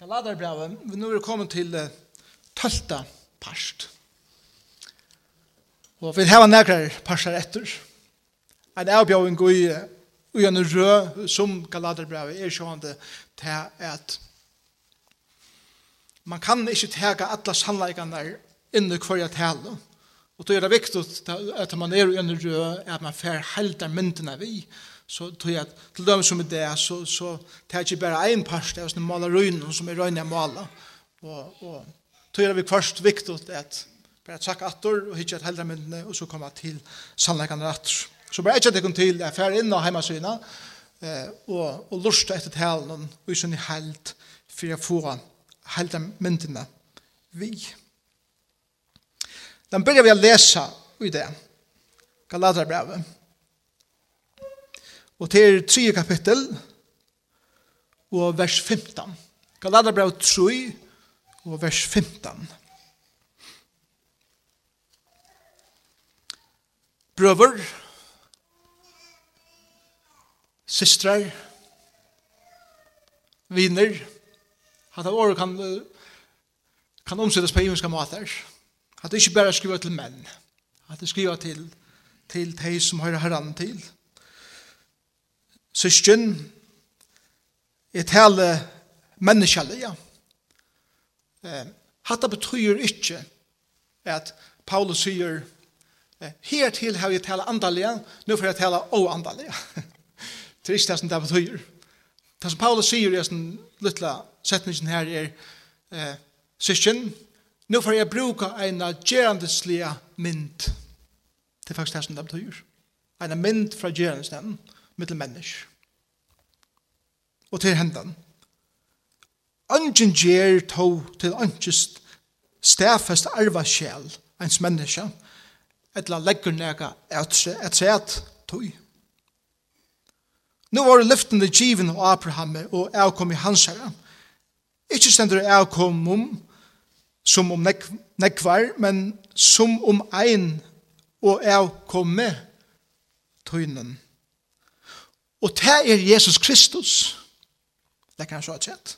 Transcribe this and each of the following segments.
Galaterbrevet, vi nå er kommet til uh, tølta parst. Og vi har nærkere parstar etter. En avbjøring i og en rød som Galaterbrevet er sjående til at man kan ikke tega alle sannleikene inni hver tale. Og då er det viktig at man er i en rød at man fer helder myndene vi så tror jeg til dem som er det, så, så tar jeg ikke bare en part av sånne maler røyne som er røyne maler. Og, og tror jeg det er først viktig at bare takk atter og hitte et heldre myndene og så komme til sannleggende atter. Så bare ikke at jeg kom til jeg fer inn og hjemme syne eh, og, og lurste etter talen og i sånn held for jeg får heldre myndene vi. Den begynner vi å lese i det. Galaterbrevet. Og til 3 kapittel og vers 15. Galaterbrev 3 og vers 15. Brøver, systrar, viner, at av året kan, kan omsettes på imenska måter. At det ikke bare skriver til menn, at det skriver til, til de som hører herran til, syskjen, jeg tale menneskjallig, Eh, Hatta betyr ikke at Paulus sier, eh, her til har jeg tale andalige, nå får jeg tala oandalega. det er ikke det som det betyr. Det som Paulus sier i den lilla setningen her er, eh, syskjen, nå får jeg bruke en gerandeslega mynd. Det er faktisk det som det betyr. En mynd fra gerandeslega mynd mittel mennesk. Og til hendan. Ønsken gjer to til ønskest stafest arva sjel ens menneska, etla leggur nega etset tog. Nu var lyftende given av Abraham og avkom i hans herre. Ikke stendur avkom om som om nek, nekvar, men som om ein og avkomme tøynen Og det er Jesus Kristus. Det kan jeg så ha sett.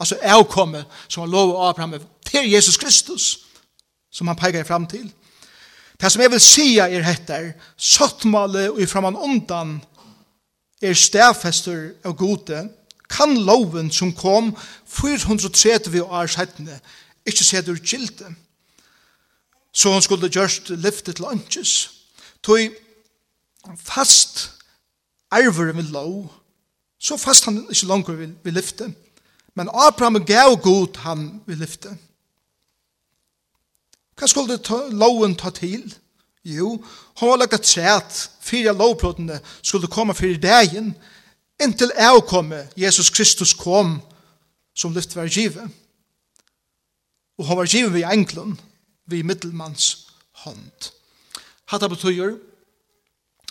Altså avkommet som han lovet Abraham, det er Jesus Kristus som han peker fram til. Det som jeg vil si er heter, sottmale og i framan undan er stedfester av gode, kan loven som kom 430 år settene, ikke se ur gilde. Så han skulle gjørst lyfte til ønskes. Tog fast arver med lov, så fast han ikke langt vil, vil lyfte. Men Abraham gav god han vil lyfte. Hva skulle ta, loven ta til? Jo, han var lagt træt, fire lovplåtene skulle komme for i dagen, inntil avkomme Jesus Kristus kom som lyfte var givet. Og han var givet ved englen, ved middelmanns hånd. Hatta betyr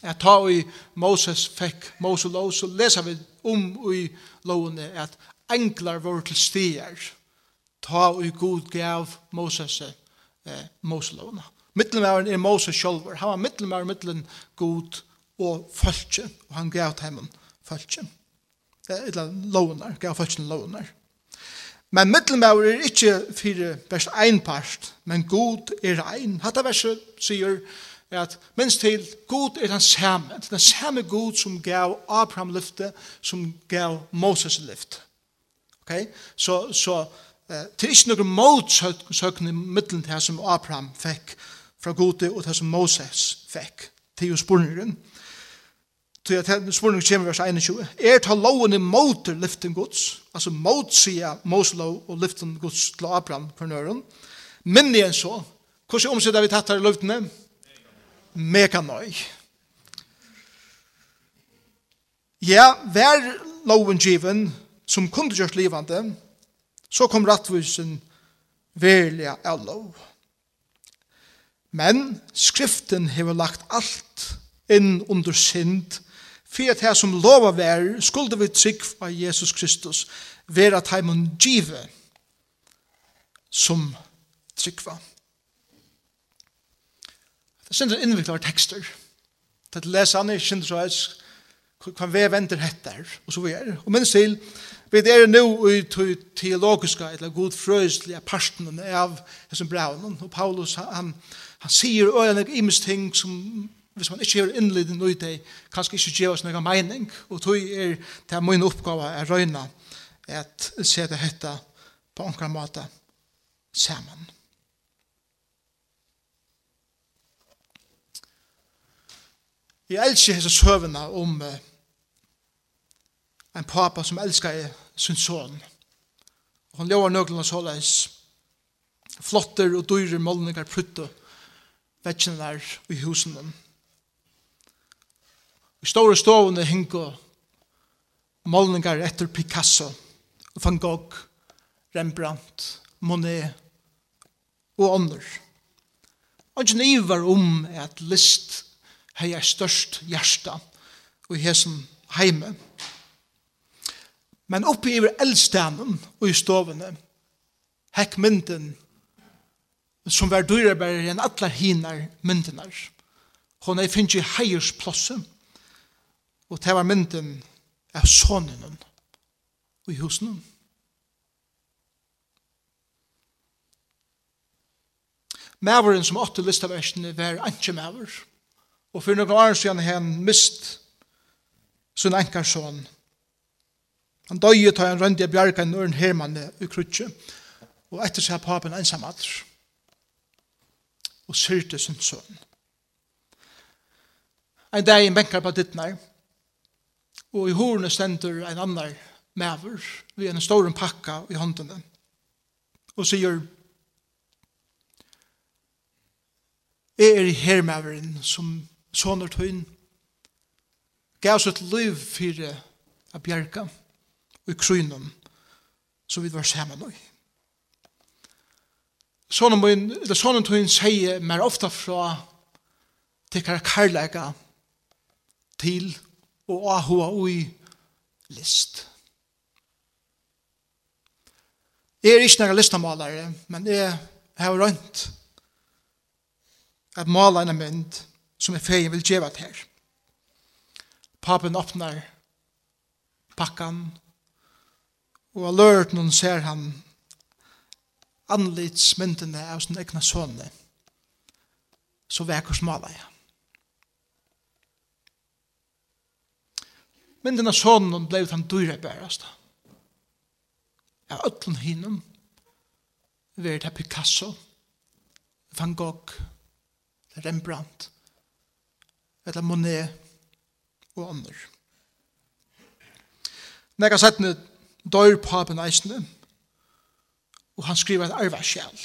at ta i Moses fekk Moses lov, så leser vi om i lovene at enklar var til stier. Ta i god gav Moses eh, Moses lovene. Mittelmæren er Moses sjolver. Han var mittelmæren mittelen god og følge, og han gav til ham følge. Eller lovene, gav følgen lovene. Men mittelmæren er ikke fire best ein part, men god er ein. Hatta verset sier, at minst til Gud er den samme, den samme Gud som gav Abraham lyfte, som gav Moses lyfte. Okay? Så, så uh, til ikke noen motsøkende middelen til som Abraham fikk fra gode og til som Moses fikk til jo spurningeren. Så jeg tenker spurningen kommer vers 21. Er ta loven i motor lyften Guds, altså mot Moses lov og lyften Guds til Abraham for nøren. men igjen så, hvordan omsider vi tatt her i lyftene? mega nøy. Ja, vær loven given som kunde gjørs livande, så kom rattvisen verliga av lov. Men skriften hever lagt alt inn under synd, for at her som lova vær, skulle vi trygg av Jesus Kristus, vera taimun give som tryggva sindra innviklar tekster. Det er lesa han i sindra så hva vi venter hettar, og så vi er. Og minst til, vi er nå i teologiska, eller god frøyslige parten av hessum braunen, og Paulus, han, han sier øyne imens ting som hvis man ikke gjør innliden ut det, kanskje ikke gjør oss noen mening, og tog er det er min oppgave er røyna at se det hette på omkring måte sammen. Jeg elsker hese søvende om uh, en pappa som elsker sin son. Og han lever nøglen og såleis. Flotter og dyrer målninger prutte vekkene der i husen. dem. I store stovene hinko målninger etter Picasso, Van Gogh, Rembrandt, Monet og andre. Og ikke nivar om at list hei er størst hjärsta og hesen heime. Men oppi i eldstenen og i stovene hekk mynden som var dyrere enn alle hinar myndenar. Hon er finnst i heiersplassen og det var mynden av sonen og i husen. Mæveren som åtte listaversene var ikke mæver. Mæveren Og for noen år siden har han mist sin enkarsson. Han døg tar en røndi av bjarga i nøren hermanne i krutje. Og etter seg papen ensam alder. Og syrte sin sønn. En dag en benkar på dittnar. Og i horene stender en annar maver ved en stor pakka i håndene. Og sier Jeg er hermaveren som sånner tøyen, gav oss et liv for å bjerke og i krynen, så vi var sammen og. Sånne tøyen, eller sånne tøyn sier mer ofta fra til tikkara karlæga til og ahua ui list. Jeg er ikke noen listamalare, men jeg har rønt at mala en mynd, som er feien vil gjeva til her. Papen åpnar pakkan, og alert noen ser han anlitsmyndene av sin egna sønne, så vekker smala jeg. Men av sønnen ble han dyre bærest. Av øtlen hinnom, ved Picasso, Van Gogh, Rembrandt, eller Monet og andre. Nekka settene dør papen eisene, og han skriver et arvarsjæl.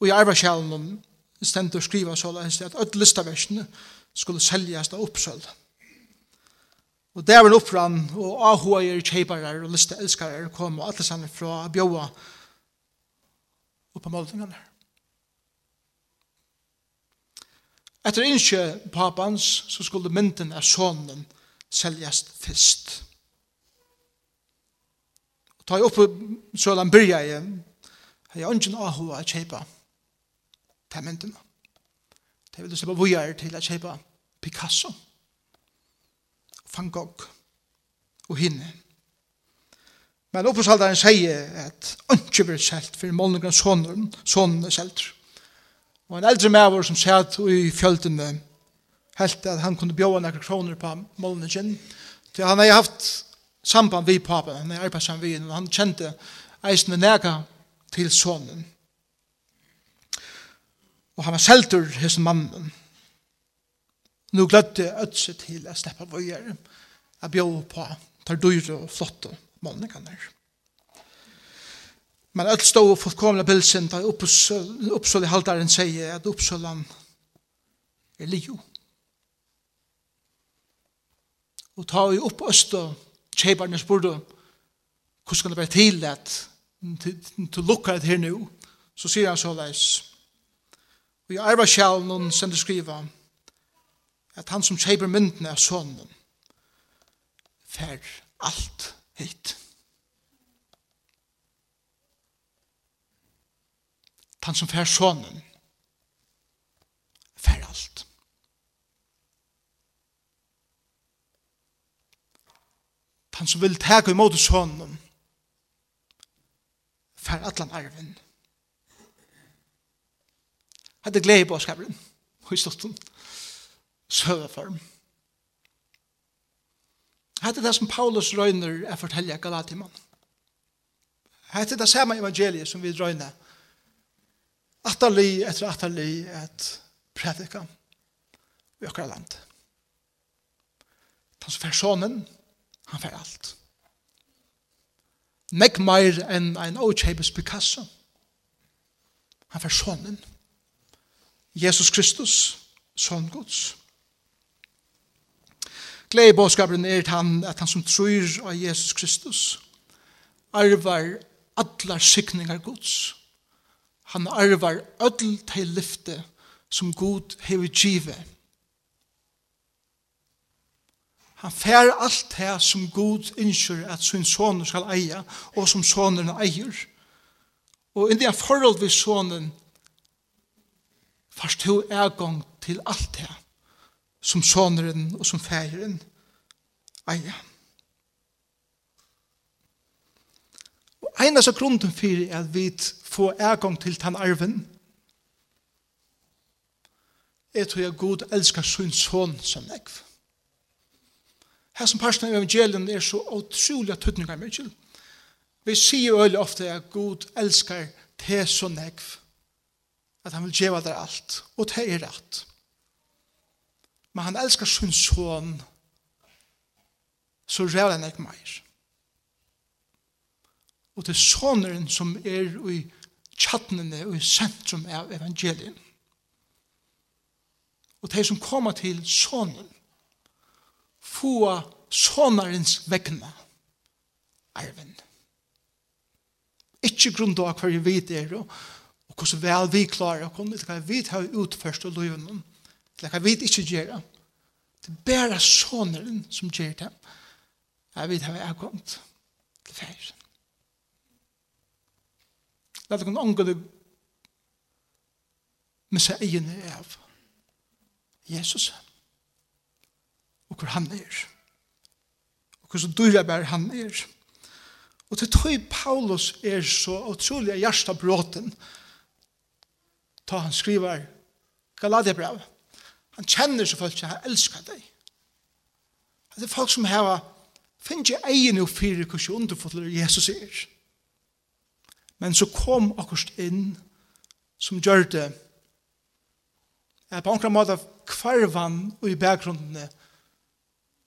Og i arvarsjælen stendur skriva såleis at öll listaversene skulle seljast av oppsøld. Og det var opprann, og ahuager, kjeiparar og listeelskarar kom, og alle sann fra bjóa oppa måltingene. Etter innskje papans, så skulle mynden av sonen seljast fyrst. Og ta oppe sølan byrja i, hei ungen ahua a kjeipa til myndina. Det vil du slippa vujar til å kjeipa Picasso, Van Gogh og hinne. Men oppåsaldaren sier at ønsken blir selt for målningren sonen, sonen er selter. Og en eldre maver som satt i fjöltene helt at han kunne bjóa nekra kroner på målningen. Så han har haft samband vi papen, han har arbeidt sammen vi, og han kjente eisne nega til sonen. Og han var seltur hos mannen. Nå glødde ødse til å slippe vøyere, å bjå på, tar dyre og flotte målningene her. Men öll stå fullkomna bilsen där uppsål i haltaren säger att uppsålan er lio. Og ta vi opp øst og kjeibarne spurte hvordan kan det være til at du lukkar det her nu så sier han så leis og i arva någon noen sender skriva at han som kjeibar myndene av sonen fer alt hit. han som fær sonen, fær alt. Han som vil teka imot sonen, fær allan arven. Hadde glede på skabelen, og i storten, søveform. Hadde det som Paulus røyner er fortelja Galatimann. Hadde det samme evangeliet som vi røyner atali etter atali et predika i okra land. Han som fær sonen, han fær alt. Meg meir enn ein ochebes Picasso. Han fær sonen. Jesus Kristus, son Guds. Glei båskapen er han at han som tror av Jesus Kristus arvar allar sikningar Guds. Guds Han arvar öll til lyfte som Gud hever givet. Han fær alt det som Gud innskjør at sin soner skal eie, og som sonen eier. Og inn i en forhold ved sonen, fast to ergång til alt det som sonen og som færen eier. en av grunden for at vi får ergång til den arven, er tror jeg god elsker sin son som nekv. Her som parten av evangelien er så utrolig at tøtninga til. Vi sier jo øyelig ofte at god elskar te så nekv, at han vil gjøre der alt, og te er rett. Men han elskar sin son, så rævla nekv meir og til soneren som er i tjattnene og i sentrum av evangelien. Og de som kommer til sonen, få sonarens vekkene arven. Ikke grunn av hva vi vet er, og, og hvordan vel vi klarer å komme, hva vi har utførst og løven, eller hva vi ikke gjør. Det er bare sonaren som gjør det. Jeg vet hva jeg har kommet til ferien. La det kunne ångå det med seg egen av Jesus og hvor han er. Og hvor så dyrabær han er. Og til tog Paulus er så utrolig hjertet bråten da han skriver Galadia han kjenner så folk han elsker deg det er folk som har finner egen og fyrir hvordan underfotler Jesus er. Men så kom akkurat inn som gjør det at på enkla måte kvarvan og i bakgrunnene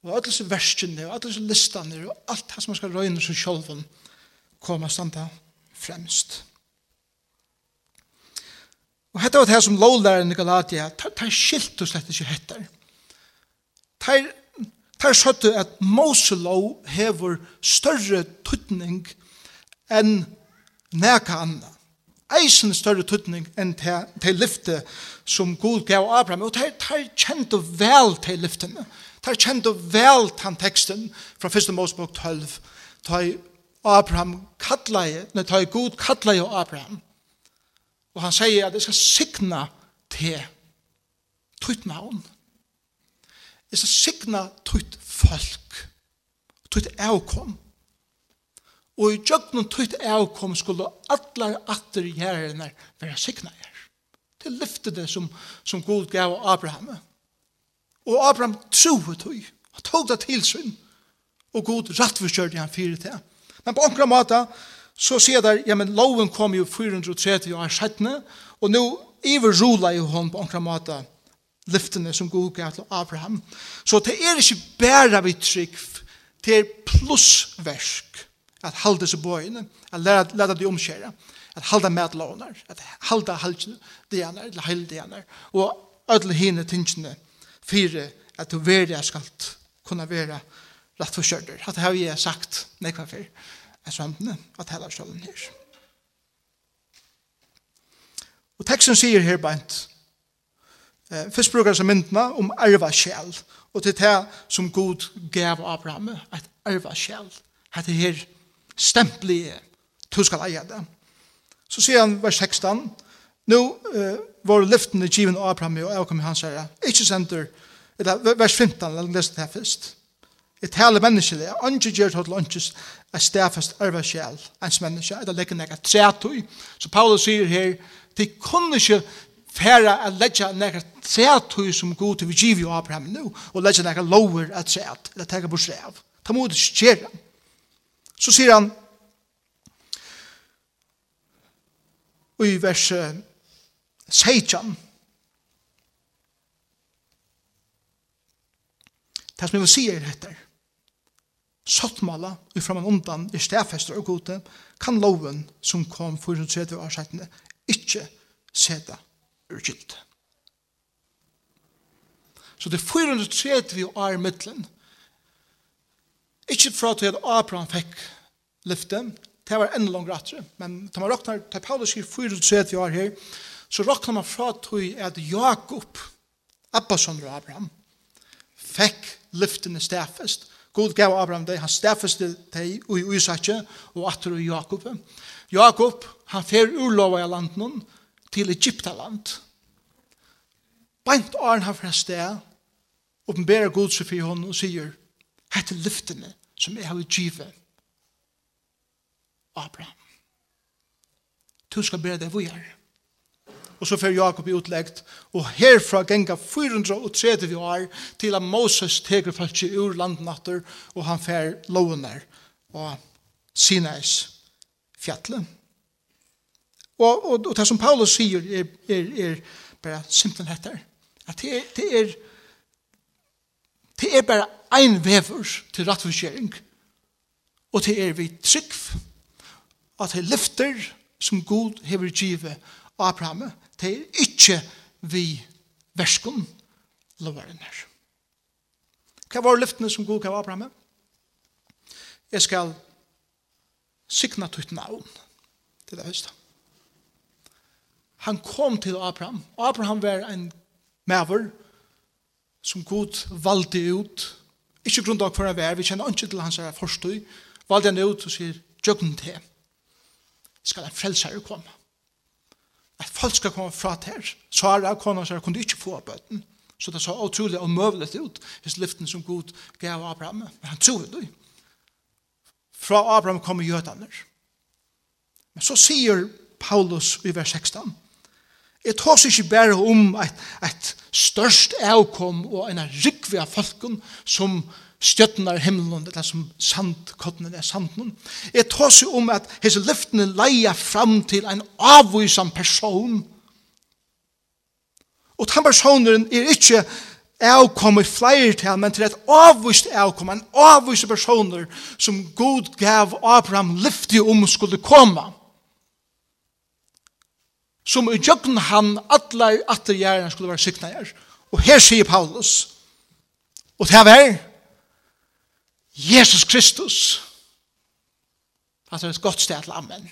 og alle disse verskene og alle disse listene og alt det som man skal røyne seg selv kommer standa fremst. Og dette var det her som lovlæren i Galatia, tar skilt og slett ikke hettar. Tar Her søtte at Moselov hever større tutning enn neka anna. Eisen større tutning enn til, lyfte som Gud gav Abraham. Og de, kjent og vel til lyftene. Tar kjent og vel til teksten fra 1. Mosebok 12. De Abraham kattleie, nei, de Gud kattleie Abraham. Og han sier at jeg skal signa til tutt navn. Jeg skal signa tutt folk. Tutt avkom og i djøgnen tøyt avkom skulle alle atter gjerne være signaer. Det lyfte det som, som Gud gav Abraham. Og Abraham troet tøy, Han tog det til sin, og Gud rattforskjørte han fire til. Men på omkring måte, så sier der, ja, men loven kom jo 430 år settene, og nå iverrula jo hon på omkring måte, lyftene som Gud gav til Abraham. Så det er ikke bare vi trygg, det er plussversk at halda seg bøyene, at læra, de omkjære, at halda medlåner, at halda halsene, dianer, eller heil dianer, og alle hine tingene fire at du verja skal kunne være rett for kjørder. At det har jeg sagt nekva før, er samtene, at heller sjålen her. Og teksten sier her beint, eh, først brukar seg myndene om arva sjæl, og til det som god gav Abraham, at arva sjæl, at det her stempli du skal eie det. Så sier han vers 16, Nå uh, var lyftene given av Abraham og avkom i hans herre, ikke sender, eller vers 15, la oss lese det her først. Jeg taler menneskelig, jeg ønsker gjør til ønskes, er stedfest arve sjel, ens menneske, jeg legger nekka trætøy. Så Paulus sier her, de kunne ikke færa a leggja nekka tretøy som god til vi giv jo Abraham nu, og leggja nekka lower at tret, eller teka på strev. Ta mod det skjera. Så sier han, i vers 16, Det som jeg vil si er dette. Sottmala, i fra man undan, i stedfester og gode, kan loven som kom 430 år siden ikke seta urgylt. Så det 430 år i midtelen, Ikke fra til at Abraham fikk lyfte, det var enda langt rettere, men da man råkner, da Paulus sier 34 år her, så råkner man fra til at Jakob, Abbasson og Abraham, fikk lyftene stafest. God gav Abraham det, han stafeste deg i Isakje og atter i Jakob. Jakob, han fer urlova i landen til Egyptaland. Beint åren han fra sted, åpenbærer God seg for henne og sier, hette lyftene som er har givet Abraham. Du skal bære deg hvor jeg Og så fer Jakob i utleggt, og herfra genga 430 år til at Moses teker falsk ur landnatter, og han fer lovner og Sinais fjallet. Og, og, og det som Paulus sier er, er, er bare simpelthen heter, at det er, det er Det er bare ein vever til rettforskjering, og det er vi trygg at det lyfter som god hever givet Abraham, det er ikke vi verskom loveren her. Hva var lyftene som god gav Abraham? Jeg skal sikna tutt navn til det høyeste. Han kom til Abraham. Abraham var en maver som god valde ut, ikke grunn av hver vær, vi kjenner ikke til hans forstøy, valde han ut og sier, «Jøgn til, skal en frelsere komme. At folk skal komme fra til Sara, kona Sara, kunne ikke få bøten. Så det så utrolig og møvlet ut, hvis lyften som Gud gav Abraham. Men han tror det. Fra Abraham kommer jødene. Men så sier Paulus i vers 16, Jeg tås ikke bare om et, et størst avkom og en rikve av folken som stjøtnar himmelen, eller som sandkottene er sanden. Jeg tås jo om at hese lyftene leia fram til en avvisan person. Og den personen er ikke avkommet flere til, men til et avvist avkom, en avvist personer som Gud gav Abraham lyfte om skulle komme som i jøkken han atler atter gjerne skulle være siknager. Og her sier Paulus, og det er Jesus Kristus. Det er et godt sted til Amen.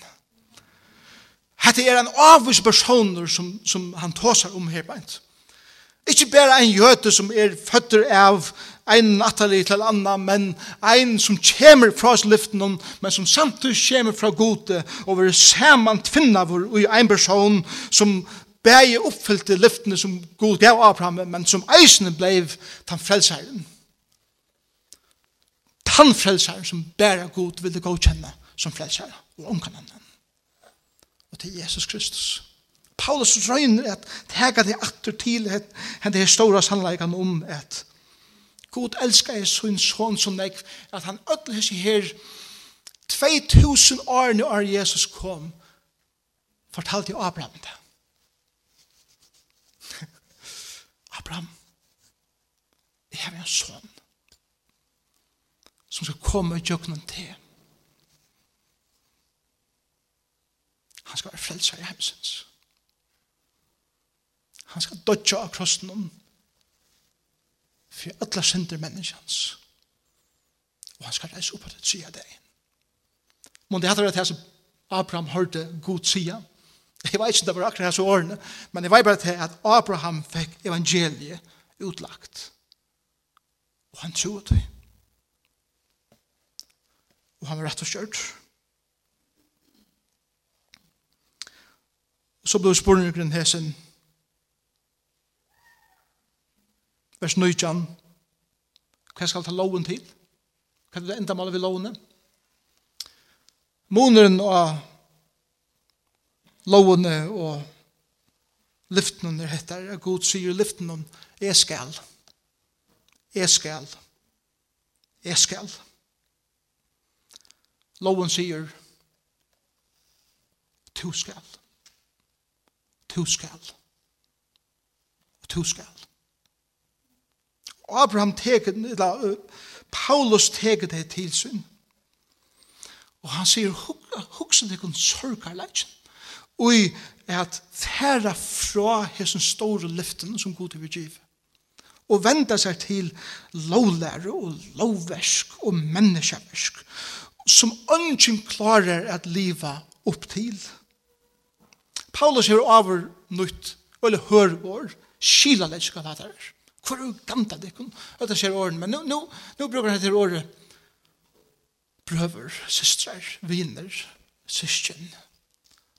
Hette er en avvis personer som, som han tåsar om her beint. Ikke bare en jøte som er føtter av ein nattali til anna, men ein som kommer fra sliften, men som samtidig kommer fra gode, og vi er saman tvinna vår i ein person som bæg oppfyllte lyftene som god gav Abraham, men som eisene bleiv tan frelseiren. Tan frelseiren som bæra god ville godkjenne som frelseiren, og omkan annan. Og til Jesus Kristus. Paulus røyner at tega det atter til henne det store sannleikene om at God elskar jeg sin son som nek, at han ødelig her 2000 år når Jesus kom, fortalte jeg Abraham det. Abraham, jeg har en son som skal komme og gjøre noen til. Han skal være frelser i hemsens. Han skal dødja av krossen om for alle synder menneskens. Og han skal reise opp av det tida deg. Men det hadde vært det som Abraham hørte god tida. Jeg vet ikke om det var akkurat så årene, men jeg vet bare til at Abraham fikk evangeliet utlagt. Og han trodde det. Og han var rett og kjørt. Og så ble spørsmålet grunn hesen, vers 19. Hva skal ta loven til? Hva er det enda målet vi lovene? Måneren og lovene og lyften er hettar, er god sier lyften om jeg skal. Er skal. Er skal. Loven sier to skal. To skal. To skal. Abraham teker, eller Paulus teker det til sin. Og han sier, hukse det kun sorgarleggen. Og at færa fra hessen store lyften som god til giv. Og venda seg til lovlære og lovversk og menneskeversk som ønsken klarer at liva opp til. Paulus er over nytt, eller hør vår, skila lekkskalater. Hvor er gamta det? At det skjer åren. Men nå, nå, nå bruker han til året brøver, systrar, viner, syskjen.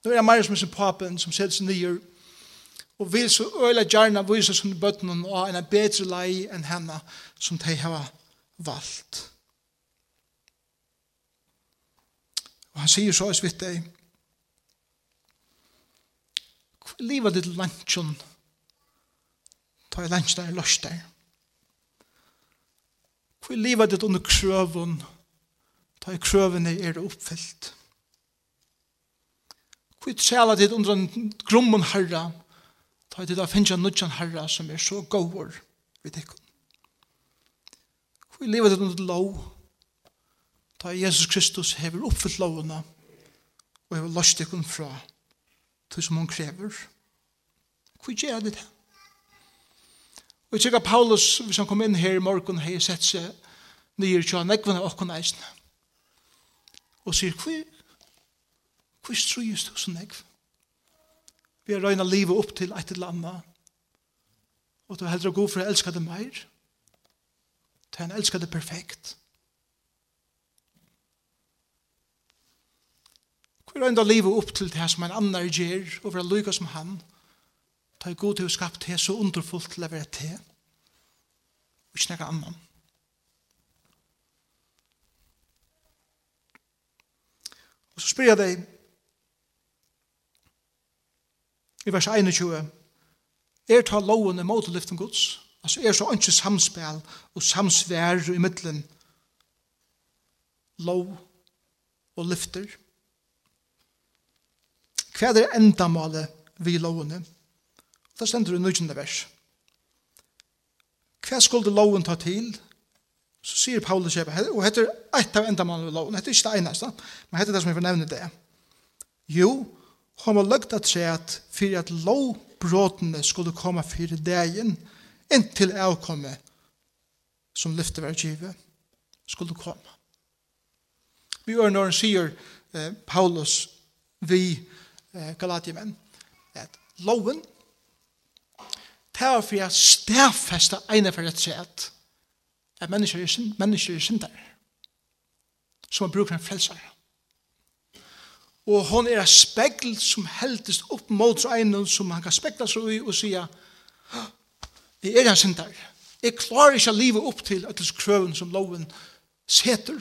Nå er det mer som er papen som setter seg nye og vil så øyla gjerne vise som bøtten og en bedre lei enn henne som de har valgt. Og han sier så i svitt deg livet ditt lantjon og ta i lunch der, løs der. Hvor livet ditt under krøven, ta i krøvene er det oppfyllt. Hvor sjela ditt under en grommen herra ta i ditt av finnes nødjan herra som er så gåver ved deg. Hvor livet ditt under lov, ta i Jesus Kristus hever oppfyllt lovene, og hever løs deg fra, til som hun krever. Hvor gjør det det? Og jeg sikker Paulus, hvis han kom inn her i morgen, har sett seg nye tja nekvene av åkken eisene. Og sier, hva hva strøyes du som nekv? Vi har røyna livet opp til et eller annet, og du er heldre god for å elske det mer, til han elsker det perfekt. Hva røyna livet opp til det som en annen gjør, og for å lykke som han, og Ta i god til å skapt det så underfullt til å være til. Og ikke noe annet. Og så spør jeg deg i vers 21 Er ta loven i måte lyften gods? Altså er så ikke samspel og samsvær i midtelen lov og lyfter? Hva er det enda målet vi lovene? Hva Da stender i nødgjende vers. Hva skulle loven ta til? Så sier Paulus kjøpe, og hette er et av enda mannen ved loven, hette er ikke det eneste, men hette er det som jeg får nevne det. Jo, han var løgt at seg at for at lovbråtene skulle komme for dagen, inntil jeg komme, som lyfte hver givet, skulle komme. Vi gjør når han sier eh, Paulus vi eh, Galatiemen, at loven Det var for jeg stedfeste ene for rett sett at mennesker er, synd, mennesker er synder som bruker en frelser. Og hon er et spegl som heldes opp mot ene som han kan spekla seg i og sier jeg er en synder. Jeg klarer ikke å leve opp til at det krøven som loven seter.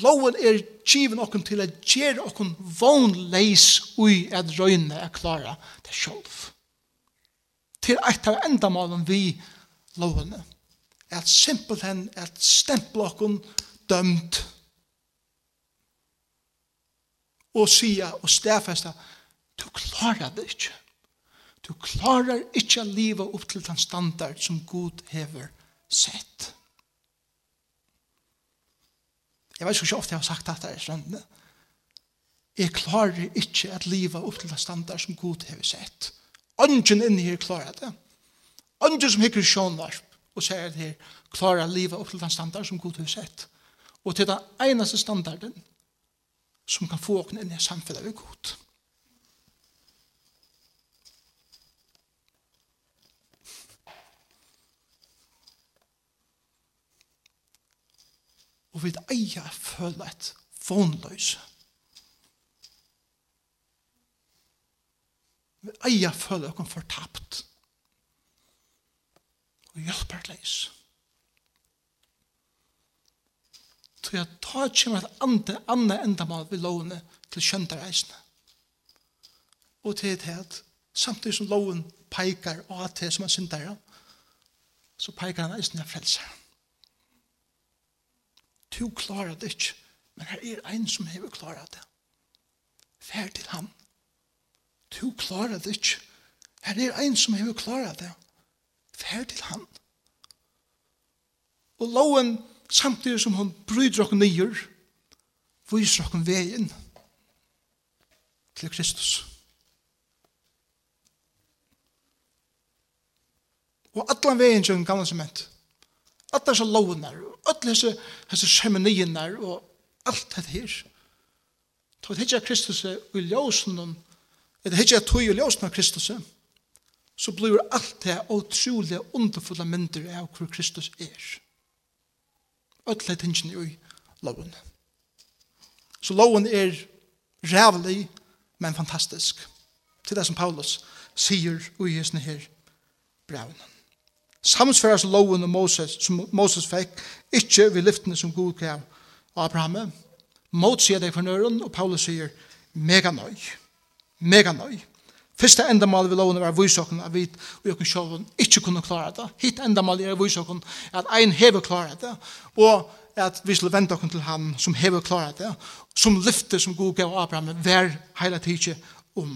Loven er given okken til at gjere okken vognleis ui at røyne er klara det sjolv til eit av endamalen vi lovene. At simpelthen, at stemplokken dømt og sia og stafesta, du klarar det ikkje. Du klarar ikkje a liva opp til den standard som Gud hever sett. Jeg vet ikke ofte jeg har sagt dette i strendene. Jeg klarer ikke at livet opp til den standard som Gud hever sett. Ongen inni her klarer det. Ongen som hikker sjånvarp og sier at her klarer livet opp til den standard som Gud har sett. Og til den eneste standarden som kan få åkne inn i samfunnet ved Gud. Og vi eier føler et vonløse Vi eier føler dere fortapt. Og hjelper leis. Så jeg tar ikke med et andre, andre endamål ved lovene til kjøndereisene. Og til det at samtidig som loven peikar og at det som er syndere, så peikar han eisen av frelser. Du klarer det ikke, men her er en som har klarer det. Fær til ham. Du klarer det ikke. Her er en som har klaret det. Fær til han. Og loven, samtidig som hun bryter oss nyer, viser oss veien til Kristus. Og allan veien til den gamle sement. Alla disse lovene, alle disse, disse semeniene og alt dette her. Ta til Kristus og i ljøsene Det er ikke at tog og ljøsna Kristus, så blir alt det utrolig underfulle mynder av hvor Kristus er. Ødelig tingene i loven. Så loven er rævlig, men fantastisk. Til det som Paulus sier i hesten her breven. Samsføres loven og Moses, som Moses fikk, ikke ved lyftene som Gud gav Abraham. Mot sier det for nøren, og Paulus sier, mega nøy. Mega nøy mega nøy. Fyrsta endamal vi lovene var vysokken at vi og jokken sjålen ikkje kunne klare det. Hitt endamal er vysokken at ein hever klare det, og at vi skulle vente okken til ham som hever klare det, som lyfte som god gav Abraham hver heila tidsje om.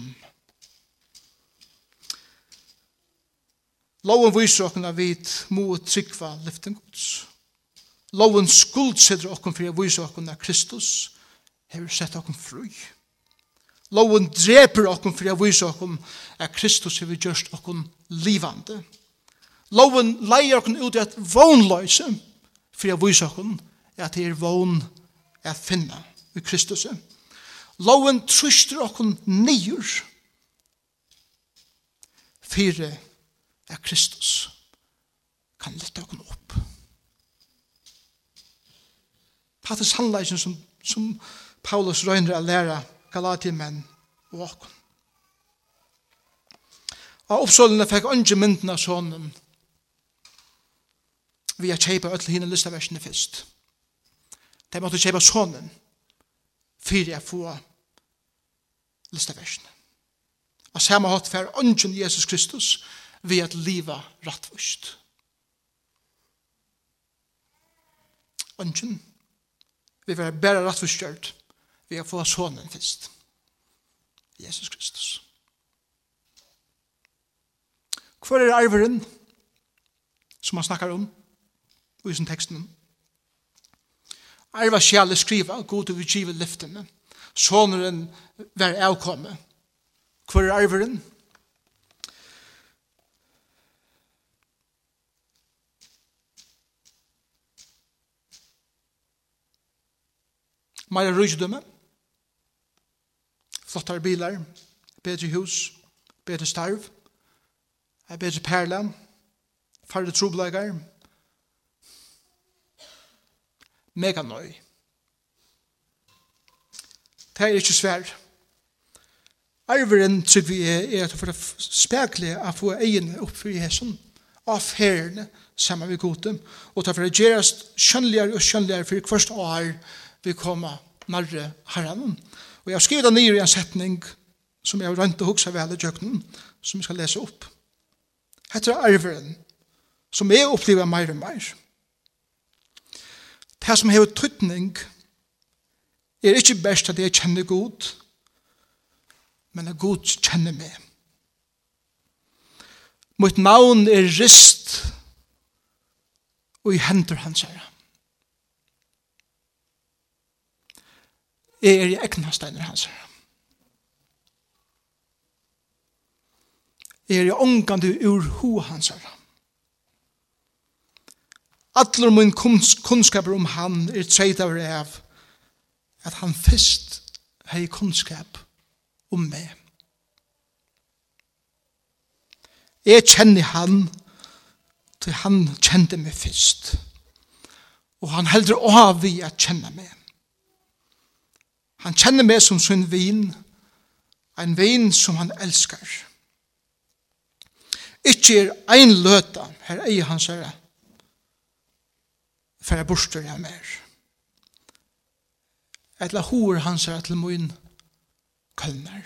Loven viser okken at vi må trykva lyften gods. Loven skuldsetter okken for å vise okken at Kristus hever sett okken fru. Kristus Loven dreper okken for jeg viser okken at Kristus er gjørst okken livande. Loven leier okken ut i et vognløse for jeg viser okken at det er vogn jeg finner i Kristus. Loven tryster okken nyer for at Kristus kan lytte okken opp. Hatt er sannleisen som, som Paulus røyner å lære galati menn og okkom. Og oppsålene fikk ønske mynden av sånnen vi har kjeipa öll hina listaversene fyrst. De måtte kjeipa sånnen fyrir jeg få listaversene. Og samme hatt fyrir ønsken Jesus Kristus vi at liva rattvust. Ønsken vi var bare rattvustgjørt vi har fått sonen først. Jesus Kristus. Hvor er arveren som han snakkar om i sin teksten? Arva skjale skriva, god og utgive lyftene. Sonen vær avkomme. Hvor er arveren? Meira rujtdømme flottare bilar, bedre hus, bedre starv, bedre perla, færre troblegar, mega nøy. Det er ikke svær. Arveren tror vi er er at for å spekle å få egene opp for Jesus, av herrene sammen med godet, og ta for å gjøre oss skjønneligere og skjønneligere for hvert år vi kommer nærre herren. Og Og jeg har skrivet det ned i en setning som jeg har rønt og huksa vel i kjøkkenen, som jeg skal lese opp. Hette er arveren, som jeg opplever mer og mer. Det som har trytning er ikke best at jeg kjenner god, men at god kjenner meg. Mitt navn er rist og i hender hans herre. Jeg er i egna steiner hans. Jeg er i ångande ur ho hans. Atler min kunnskaper om han er treit av rev at han fyrst hei kunnskap om meg. Jeg kjenner han til han kjente meg fyrst. Og han heldur av vi at kjenne meg. Han kjenner meg som sin vin, en vin som han elskar. Ikke er ein løta, her eier han herre, for jeg borster jeg mer. Et la hår hans herre til min kølner.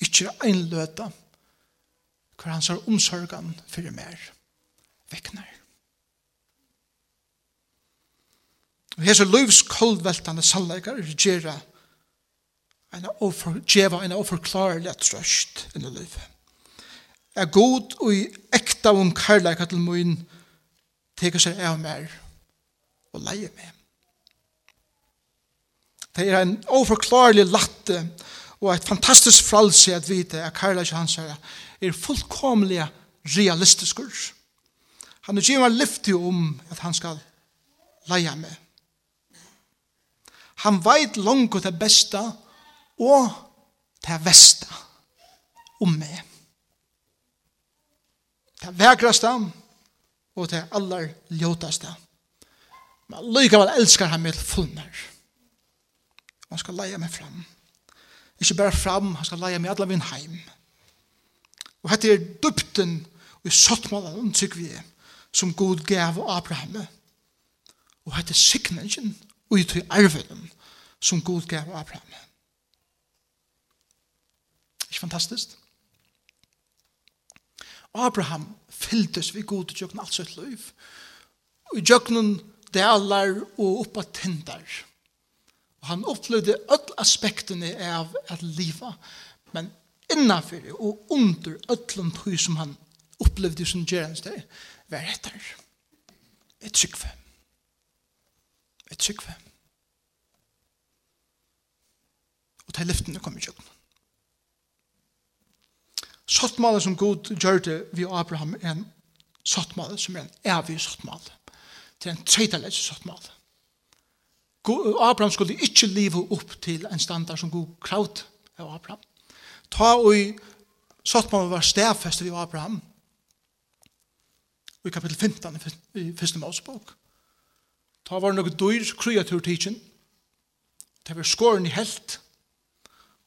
Ikke er ein løta, hver hans herre omsorgan for mer vekner. Og hese løvs koldveltande sannleikar gjerra en offer, djeva en overklarelig trøst inn i livet. Er god og i ekta om karlæka til min teker seg av mer og leie meg. Det er en overklarelig latte og et fantastisk fralse at vite at kærleika hans er fullkomlig realistisk. Han er givet lyftig om at han skal leie meg Han veit langt det beste og det beste om meg. Det vekraste og det aller ljotaste. Men likevel elskar han meg til fullmer. Han skal leie meg fram. Ikke bare fram, han skal leie meg alle min heim. Og dette er dupten og sottmålen om vi er, som god gav Abraham. Og dette er sikningen og i tog som Gud gav Abraham. Ikke fantastisk? Abraham fylltes vi god til jøkken alt sitt liv. Og jøkken delar og oppa tindar. Og han opplevde alle aspektene av at livet, men innanfyrir og under öllum tog som han opplevde som gjerensdag, var etter. Et sykve. Et sykve. Et sykve. og til lyftene kom i kjøkken. Sottmalen som Gud gjør det ved Abraham er en sottmal som er en evig sottmal. Det er en tredjelegg sottmal. Abraham skulle ikke leve opp til en standard som Gud kraut av Abraham. Ta og sottmalen var stedfestet ved Abraham i kapittel 15 i første målsbok. Ta var noe dyr kreatur teaching. Det var skåren i helt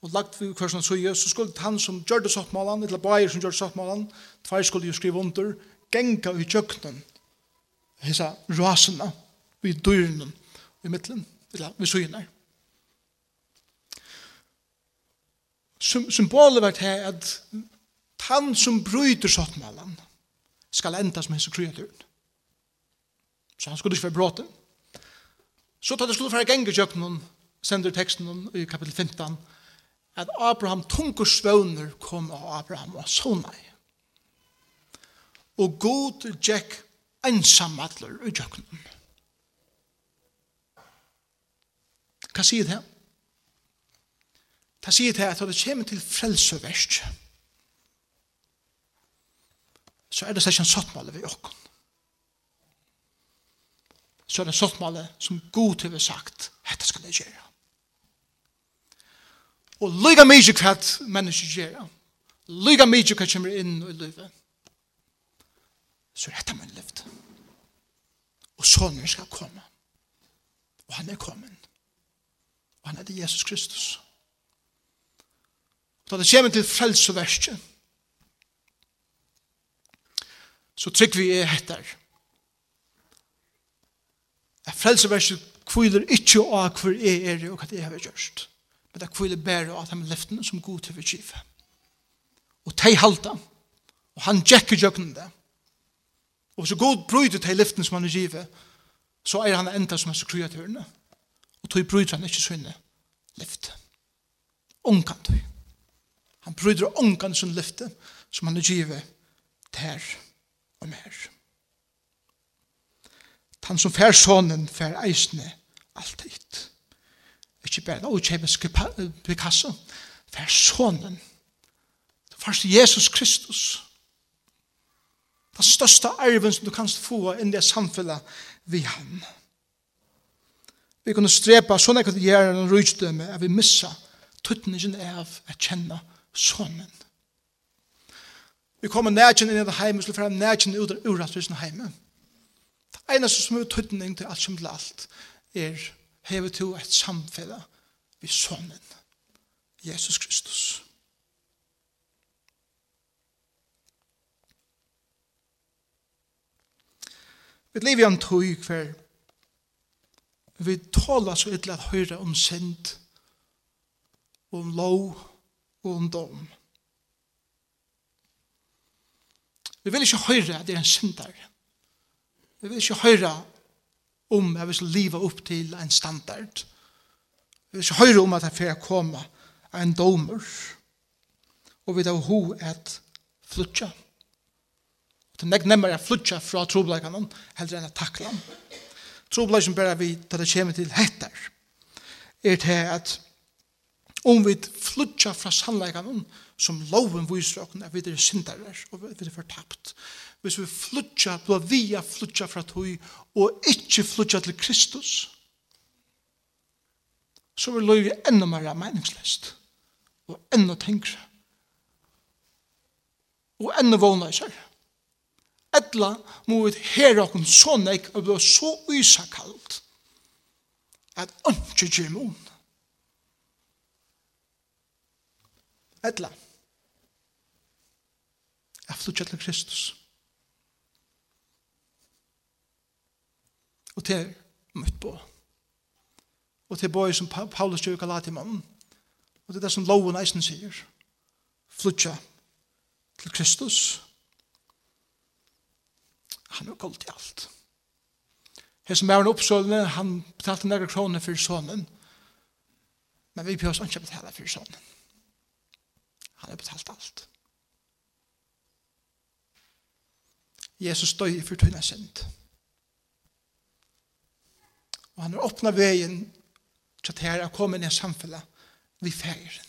og lagt vi hver som søye, så skulle han som gjør det sottmålen, eller bare som gjør det sottmålen, tvær skulle jo skrive under, genga i kjøkkenen, hessa rasene, vi dyrene, i midtelen, eller vi søyene. Symbolet vært her at han som bryter sottmålen, skal enda som hessa kreaturen. Så han skulle ikke være bråte. Så tar det skulle fra genga i kjøkkenen, sender teksten i kapittel 15, at Abraham tungur svøvner kom av Abraham og sånne. Og god gikk ensamallar i jøknen. Hva sier det? Det sier det at det kommer til frelseverst, så er det slik en sottmale ved åkken. Så er det en sottmale som god til sagt, dette skal jeg gjøre. Og lyga mykje hva menneske gjør. Lyga mykje hva kommer inn i livet. Så er dette min liv. Og sånne skal komme. Og han er kommet. Og han er det Jesus Kristus. Og da det kommer til frelseverset, så trykker vi er etter. At frelseverset kviler ikke av hver er og hva det er vi gjørst og det kvile bære at han løftene som god til vi kjive. Og tei halta. og han tjekker jøkken det. Og så god bryter tei løftene som han er kjive, så er han enda som hans kreatørene. Og tog bryter han ikke sånne left. Ongan tog. Han bryter ongan sin lefte som han er kjive der og mer. Han som fær sonen fær eisne alltid. Ikke bare noe kjemiske Picasso. Det er sånnen. Det var Jesus Kristus. Den største arven som du kan få inn i samfunnet vi han. Vi kunne strepa sånn at vi gjør en rydstømme at vi missa tuttningen av å kjenne sonen. Vi kommer nærkjen inn i det heime, så får vi nærkjen ut av urattvisen heime. Det eneste som er tuttning til alt som til alt er hever to et samfella vi sonen, Jesus Kristus. Vi lever i en tog hver vi tåler så ytterlig at høyre om synd om lov og om dom. Vi vil ikke høyre at det er en syndar. Vi vil ikke høyre om jeg vil leve opp til en standard. Jeg vil ikke høre om at jeg får komme en domer. Og vi tar ho et flutja. Det er nek nemmere jeg flutja fra trobleikene heller enn jeg takla. Trobleikene bare vi tar det kommer til hettar. Er til at om vi flutja fra sannleikene som loven viser oss at vi er syndere, og vi er fortapt hvis vi flutja, blå via flutja fra tog, og ikkje flutja til Kristus, så vil løyvi enda mer meningslest, og enda tengre, og enda vånleiser. Etla må vi hera okkur så nek, og blå så usakalt, at ønske gjermon. Etla, jeg flutja til Kristus. Og til er møtt på. Og til er som Paulus gjør i mannen. Og til det som loven eisen sier. Flutja til Kristus. Han er koldt i alt. Her som er en oppsålende, han betalte nære kroner for sonen. Men vi behøver ikke betale for sonen. Han har betalt alt. Jesus døy for tøyne synd. Og han har åpnet veien til at her er kommet ned samfunnet vi feiren.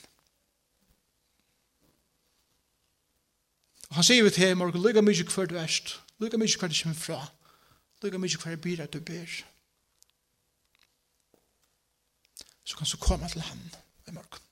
Og han sier vi til ham, morgen, lykke mye hver du erst, lykke mye hver du kommer fra, lykke mye hver bira du ber. Så kan du komme til ham i morgen.